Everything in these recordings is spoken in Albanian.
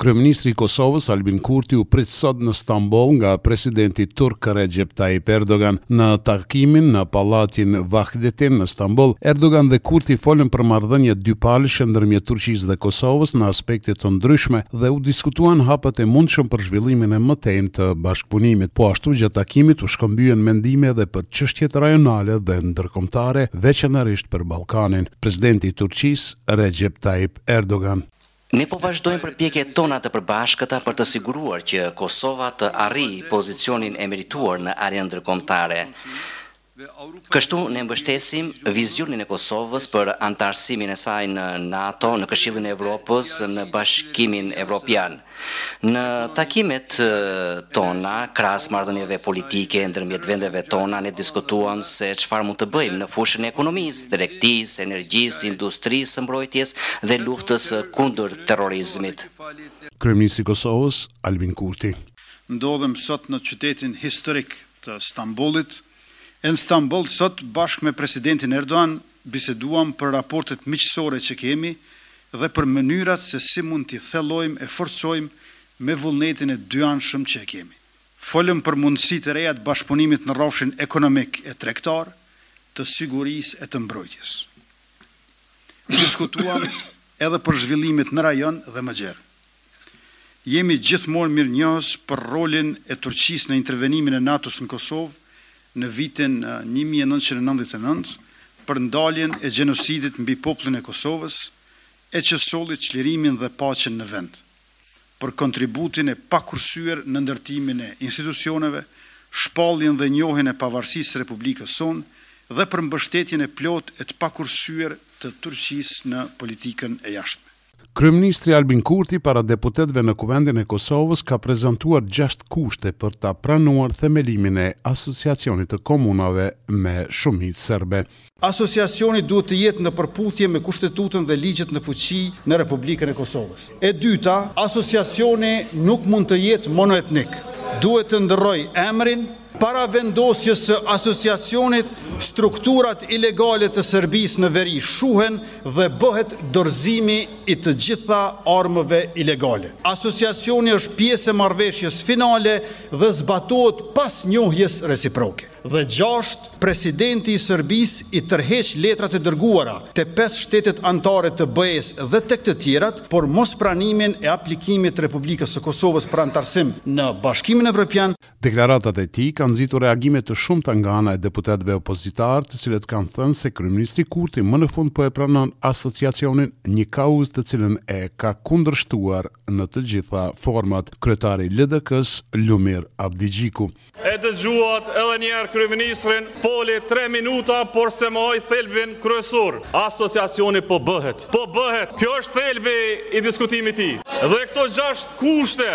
Kryeministri i Kosovës, Albin Kurti, u prit sot në Stamboll nga presidenti turk Recep Tayyip Erdogan. Në takimin në pallatin Vahdettin në Stamboll, Erdogan dhe Kurti folën për marrëdhëniet dypalëshe ndërmjet Turqisë dhe Kosovës në aspekte të ndryshme dhe u diskutuan hapat e mundshëm për zhvillimin e mëtejmë të bashkëpunimit. Po ashtu gjatë takimit u shkëmbyen mendime edhe për çështjet rajonale dhe ndërkombëtare, veçanërisht për Ballkanin. Presidenti i Turqisë, Rexhep Tajip Erdogan. Ne po vazhdojmë përpjekjet tona të përbashkëta për të siguruar që Kosova të arrijë pozicionin e merituar në arenë ndërkombëtare. Kështu ne mbështesim vizionin e Kosovës për anëtarësimin e saj në NATO, në Këshillin e Evropës, në Bashkimin Evropian. Në takimet tona, krahas marrëdhënieve politike ndërmjet vendeve tona, ne diskutuam se çfarë mund të bëjmë në fushën e ekonomisë, tregtisë, energjisë, industrisë së mbrojtjes dhe luftës kundër terrorizmit. Kryeministri i Kosovës, Albin Kurti. Ndodhem sot në qytetin historik të Stambollit, E në Stamboll sot bashkë me Presidentin Erdogan biseduam për raportet miqësore që kemi dhe për mënyrat se si mund t'i thellojmë e forcojmë me vullnetin e dyanshëm që e kemi. Folëm për mundësi të reja të bashkëpunimit në rrafshin ekonomik e tregtar, të sigurisë e të mbrojtjes. Diskutuam edhe për zhvillimet në rajon dhe më gjerë. Jemi gjithmonë mirënjohës për rolin e Turqisë në intervenimin e NATO-s në Kosovë në vitin një mijë e nëntëqind e nëntëdhjetë e nëntë për ndaljen e gjenocidit mbi popullin e Kosovës e që solli çlirimin dhe paqen në vend, për kontributin e pakursyer në ndërtimin e institucioneve, shpalljen dhe njohjen e pavarësisë së Republikës sonë dhe për mbështetjen e plotë e të pakursyer të Turqisë në politikën e jashtme. Kryeministri Albin Kurti para deputetëve në Kuvendin e Kosovës ka prezantuar gjashtë kushte për ta pranuar themelimin e Asociacionit të Komunave me shumicë serbe. Asociacioni duhet të jetë në përputhje me Kushtetutën dhe ligjet në fuqi në Republikën e Kosovës. E dyta, Asociacioni nuk mund të jetë monoetnik. Duhet të ndërrojë emrin, Para vendosjes së Asociacionit, strukturat ilegale të Serbisë në veri shuhen dhe bëhet dorëzimi i të gjitha armëve ilegale. Asociacioni është pjesë e marrëveshjes finale dhe zbatohet pas njohjes reciproke. Dhe gjashtë, Presidenti i Serbisë i tërheq letrat e dërguara te pesë shtetet anëtare të BE-së dhe tek të tjerat për mospranimin e aplikimit të Republikës së Kosovës për anëtarësim në Bashkimin Evropian, Deklaratat e tij kanë nxitur reagime të shumta nga ana e deputetëve opozitarë, të cilët kanë thënë se kryeministri Kurti më në fund po e pranon Asociacionin, një kauzë të cilën e ka kundërshtuar në të gjitha format kryetari i LDK-së, Lumir Abdixhiku. E dëgjuat edhe një herë kryeministrin, foli tre minuta, por s'e mohoi thelbin kryesor, Asociacioni po bëhet. Po bëhet, kjo është thelbi i diskutimit të tij. Dhe këto gjashtë kushte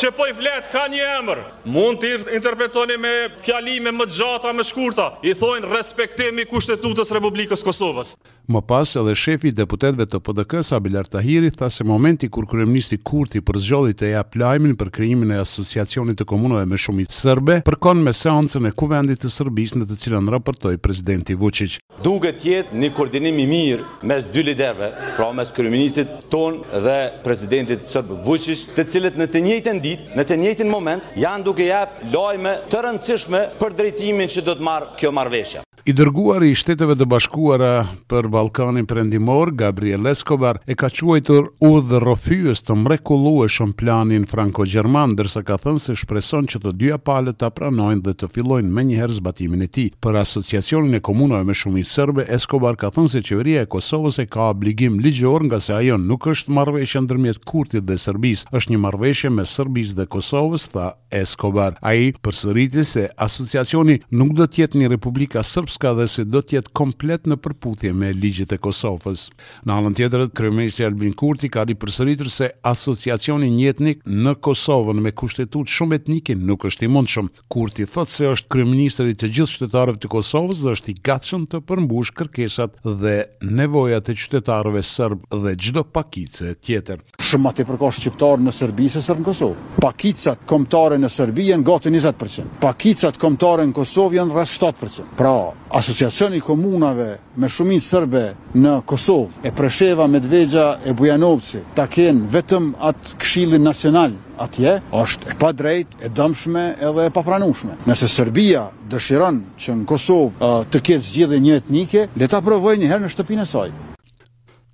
që po i flet kanë një emër. Mund t'i interpretoni me fjalime më gjata, më shkurta. I thojnë respektim i kushtetutës së Republikës së Kosovës. Më pas edhe shefi i deputetëve të PDK-së, Abelard Tahiri, tha se momenti kur kryeministri Kurti përzgjodhi të japë lajmin për krijimin e Asociacionit të Komunave me Shumicë Sërbe, përkon me seancën e Kuvendit të Sërbisë në të cilën raportoi presidenti Vuçiq. Duket të jetë një koordinim i mirë mes dy liderëve, pra mes kryeministrit tonë dhe presidentit serb Vuçiç, të cilët në të njëjtën ditë, në të njëjtin moment, janë duke japë lajme të rëndësishme për drejtimin që do të marrë kjo marrëveshje. I dërguari i Shteteve të Bashkuara për Ballkanin Perëndimor, Gabriel Escobar, e ka quajtur udhërrëfyes të mrekullueshëm planin franko-gjerman, ndërsa ka thënë se shpreson që të dyja palët ta pranojnë dhe të fillojnë menjëherë zb. zbatimin e tij. Për Asociacionin e Komunave me Shumicë Serbe, Escobar ka thënë se Qeveria e Kosovës e ka obligim ligjor ngase ajo nuk është marrëveshje ndërmjet Kurtit dhe Serbisë, është një marrëveshje mes Serbisë dhe Kosovës, tha Escobar. Ai përsëriti se Asociacioni nuk do të jetë një Republika Srpska dhe se do të jetë komplet në përputhje me ligjet e Kosovës. Në anën tjetër, kryeministri Albin Kurti ka ripërsëritur se Asociacioni njëetnik në Kosovën me kushtetutë shumëetnike nuk është i mundshëm. Kurti thotë se është kryeministër i të gjithë qytetarëve të Kosovës dhe është i gatshëm të përmbushë kërkesat dhe nevojat e qytetarëve sërbë dhe çdo pakice tjetër. Shumë ma tepër ka shqiptarë në Serbi se sërbë në Kosovë. Pakicat kombëtare në Serbi janë gati njëzet për qind. Pakicat kombëtare në Kosovë janë rreth shtatë për qind. Pra, Asociacioni i komunave me shumicë sërbe në Kosovë, e Presheva, Medvegjja e Bujanovci, ta kenë vetëm atë Këshillin Nacional, atje, është e padrejtë, e dëmshme edhe e papranueshme. Nëse Serbia dëshiron që në Kosovë të ketë zgjidhje njëetnike, le ta provojë një herë në shtëpinë e saj.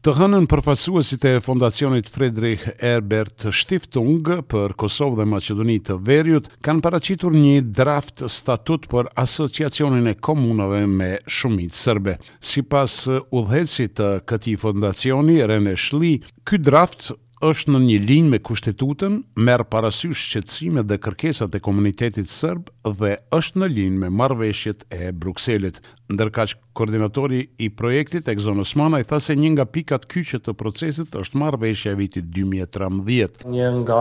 Të hënën përfaqësuesit e Fondacionit Friedrich Ebert Stiftung për Kosovë dhe Maqedoni të Veriut kanë paraqitur një draft statut për Asociacionin e Komunave me shumicë serbe. Sipas udhëheqësit të këtij fondacioni, Rene Shli, ky draft është në një linjë me Kushtetutën, merr parasysh shqetësimet dhe kërkesat e komunitetit sërb dhe është në linjë me marrëveshjet e Brukselit. Ndërkaq, koordinatori i projektit, Egzon Osmanaj, tha se një nga pikat kyçe të procesit është marrëveshja e vitit dy mijë e trembëdhjetë. Një nga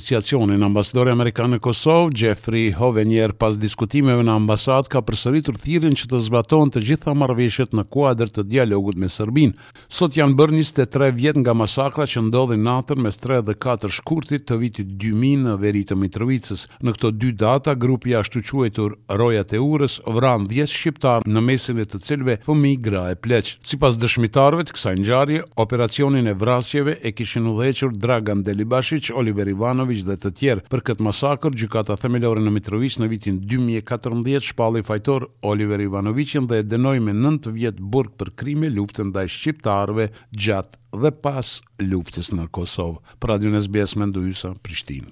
Asociacionin, ambasadori amerikan në Kosovë, Jeffrey Hovenier pas diskutimeve në ambasadë ka përsëritur thirrjen që të zbatohen të gjitha marrëveshjet në kuadër të dialogut me Serbinë. Sot janë bërë njëzet e tre vjet nga masakra që ndodhi natën mes tre dhe katër shkurtit të vitit dy mijë në veri të Mitrovicës. Në këto dy data, grupi i ashtuquajtur, Rojat e urës vranë dhjetë shqiptarë në mesin e të cilëve fëmijë, gra e pleq. Sipas dëshmitarëve të kësaj ngjarje, operacionin e vrasjeve e kishin udhëhequr Dragan Delibashiq, Oliver Ivanoviq dhe të tjerë. Për këtë masakër, Gjykata Themelore në Mitrovicë në vitin dy mijë e katërmbëdhjetë shpalli fajtor Oliver Ivanoviqin dhe e dënoi me nëntë vjet burg për krime lufte ndaj shqiptarëve gjatë dhe pas luftës në Kosovë. Për Radion SBS, Mendu Hysa, Prishtinë.